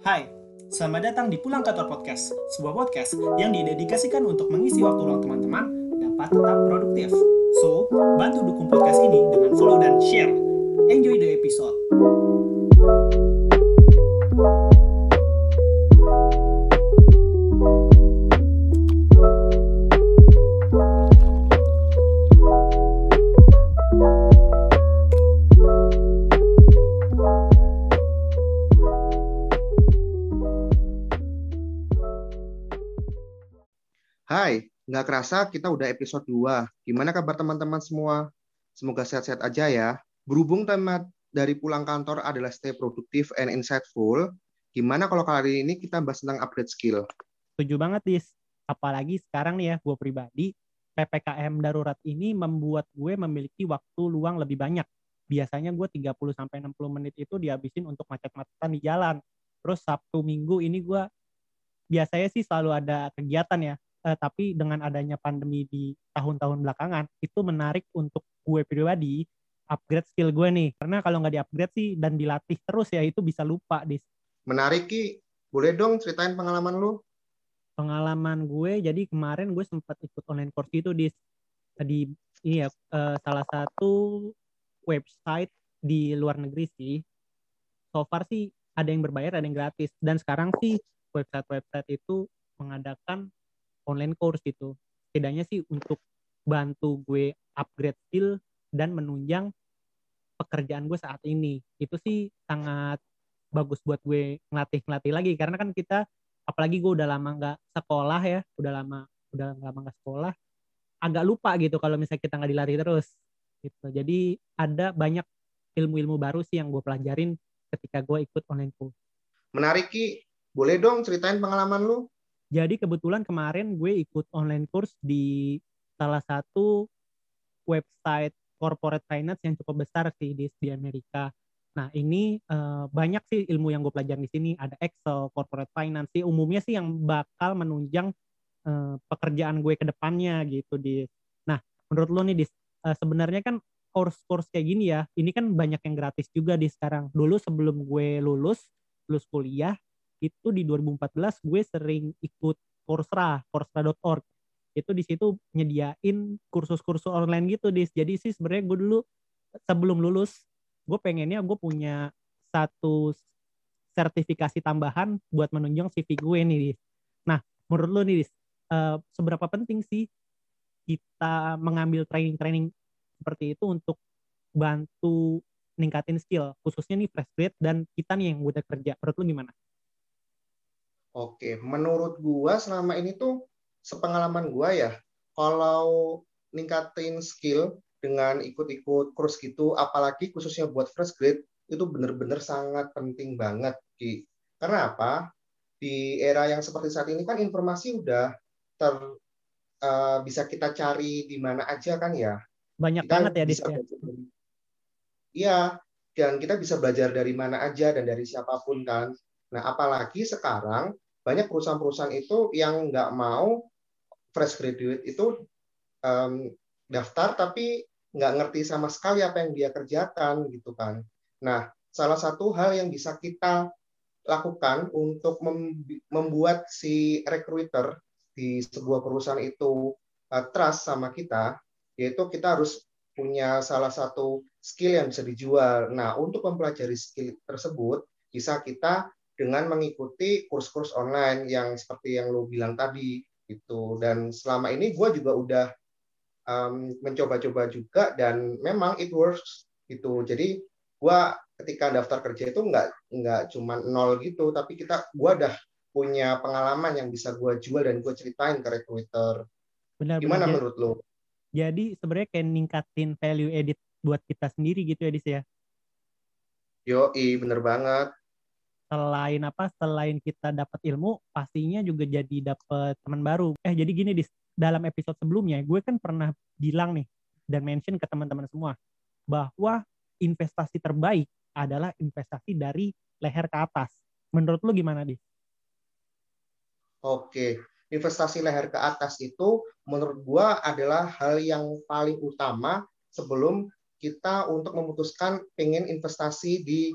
Hai, selamat datang di Pulang Kantor Podcast, sebuah podcast yang didedikasikan untuk mengisi waktu luang teman-teman dapat tetap produktif. So, bantu dukung podcast ini dengan follow dan share. Enjoy the episode. Nggak kerasa kita udah episode 2. Gimana kabar teman-teman semua? Semoga sehat-sehat aja ya. Berhubung tema dari pulang kantor adalah stay produktif and insightful, gimana kalau kali ini kita bahas tentang upgrade skill? Setuju banget, Dis. Apalagi sekarang nih ya, gue pribadi, PPKM darurat ini membuat gue memiliki waktu luang lebih banyak. Biasanya gue 30-60 menit itu dihabisin untuk macet-macetan di jalan. Terus Sabtu Minggu ini gue biasanya sih selalu ada kegiatan ya. Eh, tapi dengan adanya pandemi di tahun-tahun belakangan, itu menarik untuk gue pribadi upgrade skill gue nih. Karena kalau nggak di-upgrade sih dan dilatih terus ya, itu bisa lupa, Dis. Menarik, Ki. Boleh dong ceritain pengalaman lu? pengalaman gue jadi kemarin gue sempat ikut online course itu di di iya eh, salah satu website di luar negeri sih so far sih ada yang berbayar ada yang gratis dan sekarang sih website-website itu mengadakan online course gitu. Setidaknya sih untuk bantu gue upgrade skill dan menunjang pekerjaan gue saat ini. Itu sih sangat bagus buat gue ngelatih ngelatih lagi. Karena kan kita apalagi gue udah lama nggak sekolah ya udah lama udah lama nggak sekolah agak lupa gitu kalau misalnya kita nggak dilatih terus gitu. Jadi ada banyak ilmu-ilmu baru sih yang gue pelajarin ketika gue ikut online course. Menarik, Ki. Boleh dong ceritain pengalaman lu? Jadi kebetulan kemarin gue ikut online course di salah satu website corporate finance yang cukup besar sih di, di Amerika Nah, ini uh, banyak sih ilmu yang gue pelajarin di sini. Ada Excel, corporate finance sih. Umumnya sih yang bakal menunjang uh, pekerjaan gue ke depannya gitu. di. Nah, menurut lo nih, di uh, sebenarnya kan course-course kayak gini ya, ini kan banyak yang gratis juga di sekarang. Dulu sebelum gue lulus, lulus kuliah, itu di 2014 gue sering ikut Coursera, coursera.org. Itu di situ nyediain kursus-kursus online gitu, Dis. Jadi sih sebenarnya gue dulu sebelum lulus gue pengennya gue punya satu sertifikasi tambahan buat menunjang CV gue nih, Dis. Nah, menurut lo nih, Dis, uh, seberapa penting sih kita mengambil training-training seperti itu untuk bantu ningkatin skill, khususnya nih fresh grade dan kita nih yang udah kerja. Menurut lo gimana? Oke, menurut gua selama ini tuh sepengalaman gua ya, kalau ningkatin skill dengan ikut-ikut kurs gitu, apalagi khususnya buat fresh grade, itu benar-benar sangat penting banget. Ki. Karena apa? Di era yang seperti saat ini kan informasi udah ter uh, bisa kita cari di mana aja kan ya. Banyak kita banget ya di Iya, dan kita bisa belajar dari mana aja dan dari siapa pun kan. Nah, apalagi sekarang banyak perusahaan-perusahaan itu yang nggak mau fresh graduate itu um, daftar tapi nggak ngerti sama sekali apa yang dia kerjakan gitu kan. Nah, salah satu hal yang bisa kita lakukan untuk membuat si recruiter di sebuah perusahaan itu uh, trust sama kita, yaitu kita harus punya salah satu skill yang bisa dijual. Nah, untuk mempelajari skill tersebut, bisa kita dengan mengikuti kurs-kurs online yang seperti yang lo bilang tadi itu dan selama ini gue juga udah um, mencoba-coba juga dan memang it works gitu jadi gua ketika daftar kerja itu nggak nggak cuma nol gitu tapi kita gua udah punya pengalaman yang bisa gua jual dan gua ceritain ke recruiter Benar, gimana benar. menurut lo Jadi sebenarnya kayak ningkatin value edit buat kita sendiri gitu ya, Dis ya. Yo, bener banget. Selain apa? Selain kita dapat ilmu, pastinya juga jadi dapat teman baru. Eh, jadi gini, Dis. Dalam episode sebelumnya, gue kan pernah bilang nih dan mention ke teman-teman semua bahwa investasi terbaik adalah investasi dari leher ke atas. Menurut lu gimana, Dis? Oke, investasi leher ke atas itu menurut gua adalah hal yang paling utama sebelum kita untuk memutuskan pengen investasi di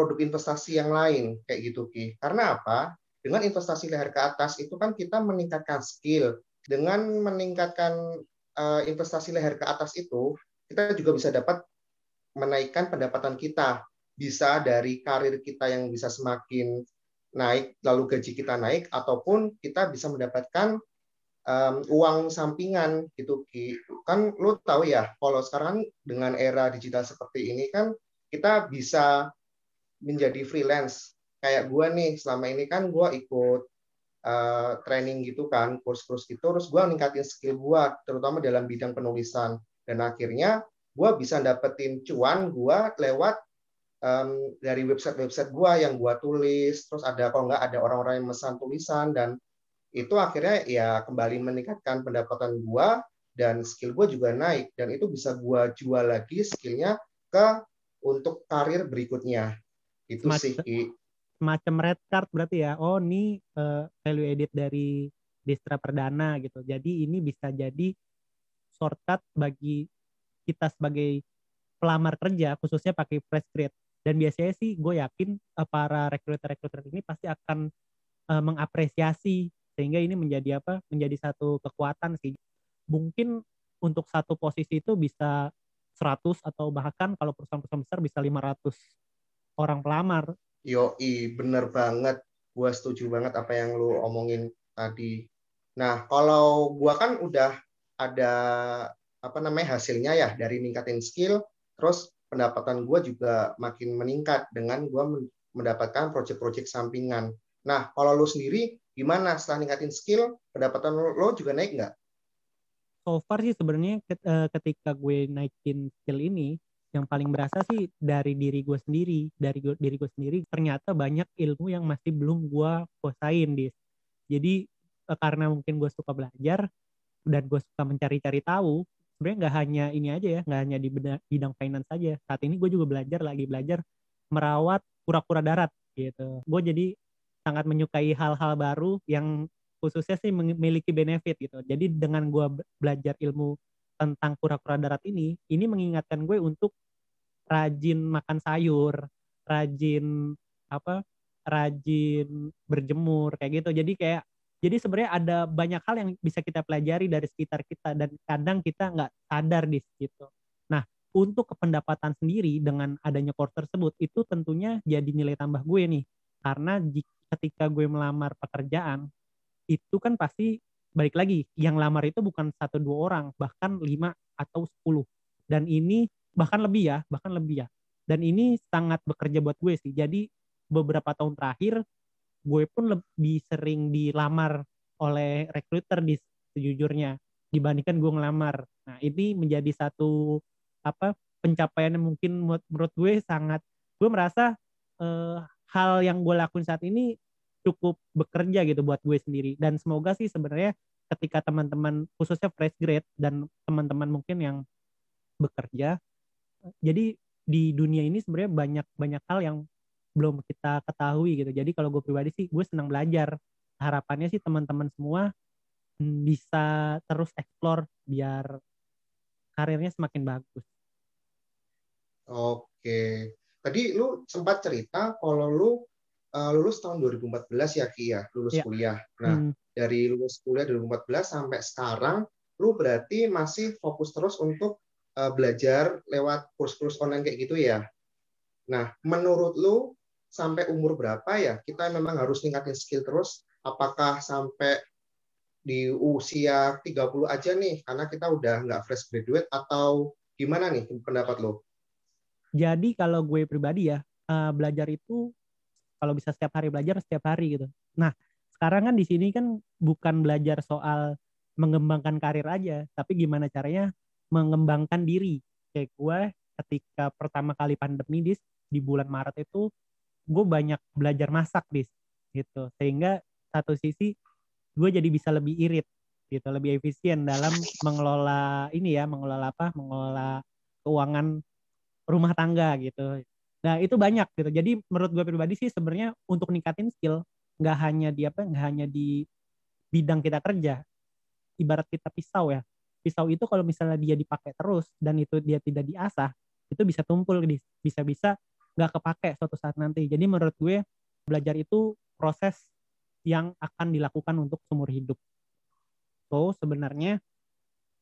produk investasi yang lain kayak gitu Ki. Karena apa? Dengan investasi leher ke atas itu kan kita meningkatkan skill. Dengan meningkatkan uh, investasi leher ke atas itu, kita juga bisa dapat menaikkan pendapatan kita. Bisa dari karir kita yang bisa semakin naik, lalu gaji kita naik, ataupun kita bisa mendapatkan um, uang sampingan gitu Ki. Kan lu tahu ya, kalau sekarang dengan era digital seperti ini kan kita bisa menjadi freelance. Kayak gue nih, selama ini kan gue ikut uh, training gitu kan, kurs-kurs gitu, terus gue ningkatin skill gue, terutama dalam bidang penulisan. Dan akhirnya gue bisa dapetin cuan gue lewat um, dari website-website gue yang gue tulis, terus ada kalau nggak ada orang-orang yang mesan tulisan dan itu akhirnya ya kembali meningkatkan pendapatan gua dan skill gua juga naik dan itu bisa gua jual lagi skillnya ke untuk karir berikutnya itu semacam, sih. semacam red card berarti ya. Oh ini uh, value edit dari Destra Perdana gitu. Jadi ini bisa jadi shortcut bagi kita sebagai pelamar kerja khususnya pakai fresh grade. Dan biasanya sih gue yakin uh, para rekruter-rekruter ini pasti akan uh, mengapresiasi sehingga ini menjadi apa menjadi satu kekuatan sih. Mungkin untuk satu posisi itu bisa 100 atau bahkan kalau perusahaan-perusahaan besar bisa 500 orang pelamar yo i bener banget gua setuju banget apa yang lu omongin tadi nah kalau gua kan udah ada apa namanya hasilnya ya dari ningkatin skill terus pendapatan gue juga makin meningkat dengan gue mendapatkan proyek-proyek sampingan. Nah, kalau lu sendiri gimana setelah ningkatin skill pendapatan lo juga naik nggak? So far sih sebenarnya eh, ketika gue naikin skill ini yang paling berasa sih dari diri gue sendiri. Dari gue, diri gue sendiri ternyata banyak ilmu yang masih belum gue kuasain dis. Jadi eh, karena mungkin gue suka belajar dan gue suka mencari-cari tahu sebenarnya nggak hanya ini aja ya nggak hanya di bidang finance saja saat ini gue juga belajar lagi belajar merawat kura-kura darat gitu. Gue jadi sangat menyukai hal-hal baru yang khususnya sih memiliki benefit gitu. Jadi dengan gue belajar ilmu tentang kura-kura darat ini, ini mengingatkan gue untuk rajin makan sayur, rajin apa, rajin berjemur kayak gitu. Jadi kayak jadi sebenarnya ada banyak hal yang bisa kita pelajari dari sekitar kita dan kadang kita nggak sadar di situ. Nah, untuk kependapatan sendiri dengan adanya course tersebut itu tentunya jadi nilai tambah gue nih. Karena ketika gue melamar pekerjaan itu kan pasti balik lagi yang lamar itu bukan satu dua orang bahkan lima atau sepuluh. Dan ini bahkan lebih ya bahkan lebih ya. Dan ini sangat bekerja buat gue sih. Jadi beberapa tahun terakhir gue pun lebih sering dilamar oleh rekruter di sejujurnya dibandingkan gue ngelamar. Nah ini menjadi satu apa pencapaian yang mungkin menurut gue sangat gue merasa eh, hal yang gue lakuin saat ini cukup bekerja gitu buat gue sendiri. Dan semoga sih sebenarnya ketika teman-teman khususnya fresh grade dan teman-teman mungkin yang bekerja jadi di dunia ini sebenarnya banyak banyak hal yang belum kita ketahui gitu. Jadi kalau gue pribadi sih gue senang belajar. Harapannya sih teman-teman semua bisa terus explore biar karirnya semakin bagus. Oke, tadi lu sempat cerita kalau lu uh, lulus tahun 2014 ya Ki ya, lulus ya. kuliah. Nah, hmm. dari lulus kuliah 2014 sampai sekarang lu berarti masih fokus terus untuk uh, belajar lewat kurs-kurs online kayak gitu ya. Nah, menurut lu sampai umur berapa ya kita memang harus ningkatin skill terus? Apakah sampai di usia 30 aja nih karena kita udah nggak fresh graduate atau gimana nih pendapat lo? Jadi kalau gue pribadi ya uh, belajar itu kalau bisa setiap hari belajar setiap hari gitu. Nah sekarang kan di sini kan bukan belajar soal mengembangkan karir aja, tapi gimana caranya mengembangkan diri. Kayak gue ketika pertama kali pandemi dis di bulan Maret itu gue banyak belajar masak dis gitu sehingga satu sisi gue jadi bisa lebih irit gitu lebih efisien dalam mengelola ini ya mengelola apa mengelola keuangan rumah tangga gitu. Nah itu banyak gitu. Jadi menurut gue pribadi sih sebenarnya untuk ningkatin skill nggak hanya di apa nggak hanya di bidang kita kerja. Ibarat kita pisau ya. Pisau itu kalau misalnya dia dipakai terus dan itu dia tidak diasah, itu bisa tumpul bisa-bisa nggak kepake suatu saat nanti. Jadi menurut gue belajar itu proses yang akan dilakukan untuk seumur hidup. So sebenarnya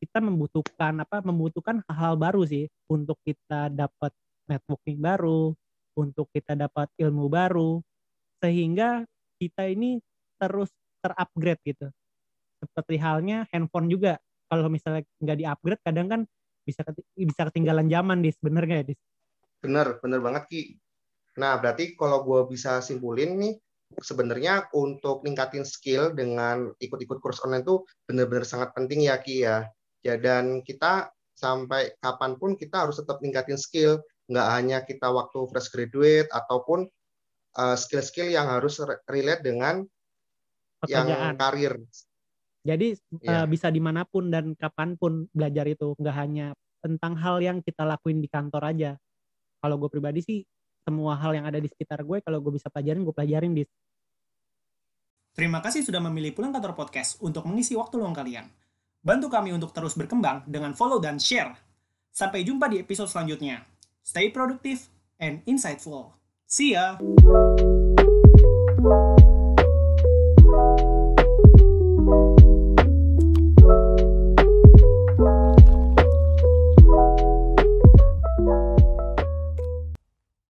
kita membutuhkan apa? Membutuhkan hal-hal baru sih untuk kita dapat networking baru, untuk kita dapat ilmu baru, sehingga kita ini terus terupgrade gitu. Seperti halnya handphone juga, kalau misalnya nggak diupgrade, kadang kan bisa bisa ketinggalan zaman di sebenarnya dis. Bener, bener banget Ki. Nah berarti kalau gue bisa simpulin nih, sebenarnya untuk ningkatin skill dengan ikut-ikut kurs online itu benar-benar sangat penting ya Ki ya. Ya dan kita sampai kapan pun kita harus tetap ningkatin skill, nggak hanya kita waktu fresh graduate ataupun uh, skill-skill yang harus relate dengan Pekerjaan. yang karir. Jadi Ya. uh, bisa di mana pun dan kapan pun belajar itu nggak hanya tentang hal yang kita lakuin di kantor aja. Kalau gue pribadi sih semua hal yang ada di sekitar gue kalau gue bisa pelajarin gue pelajarin di Terima kasih sudah memilih Pulang Kantor Podcast untuk mengisi waktu luang kalian. Bantu kami untuk terus berkembang dengan follow dan share. Sampai jumpa di episode selanjutnya. Stay productive and insightful. See ya!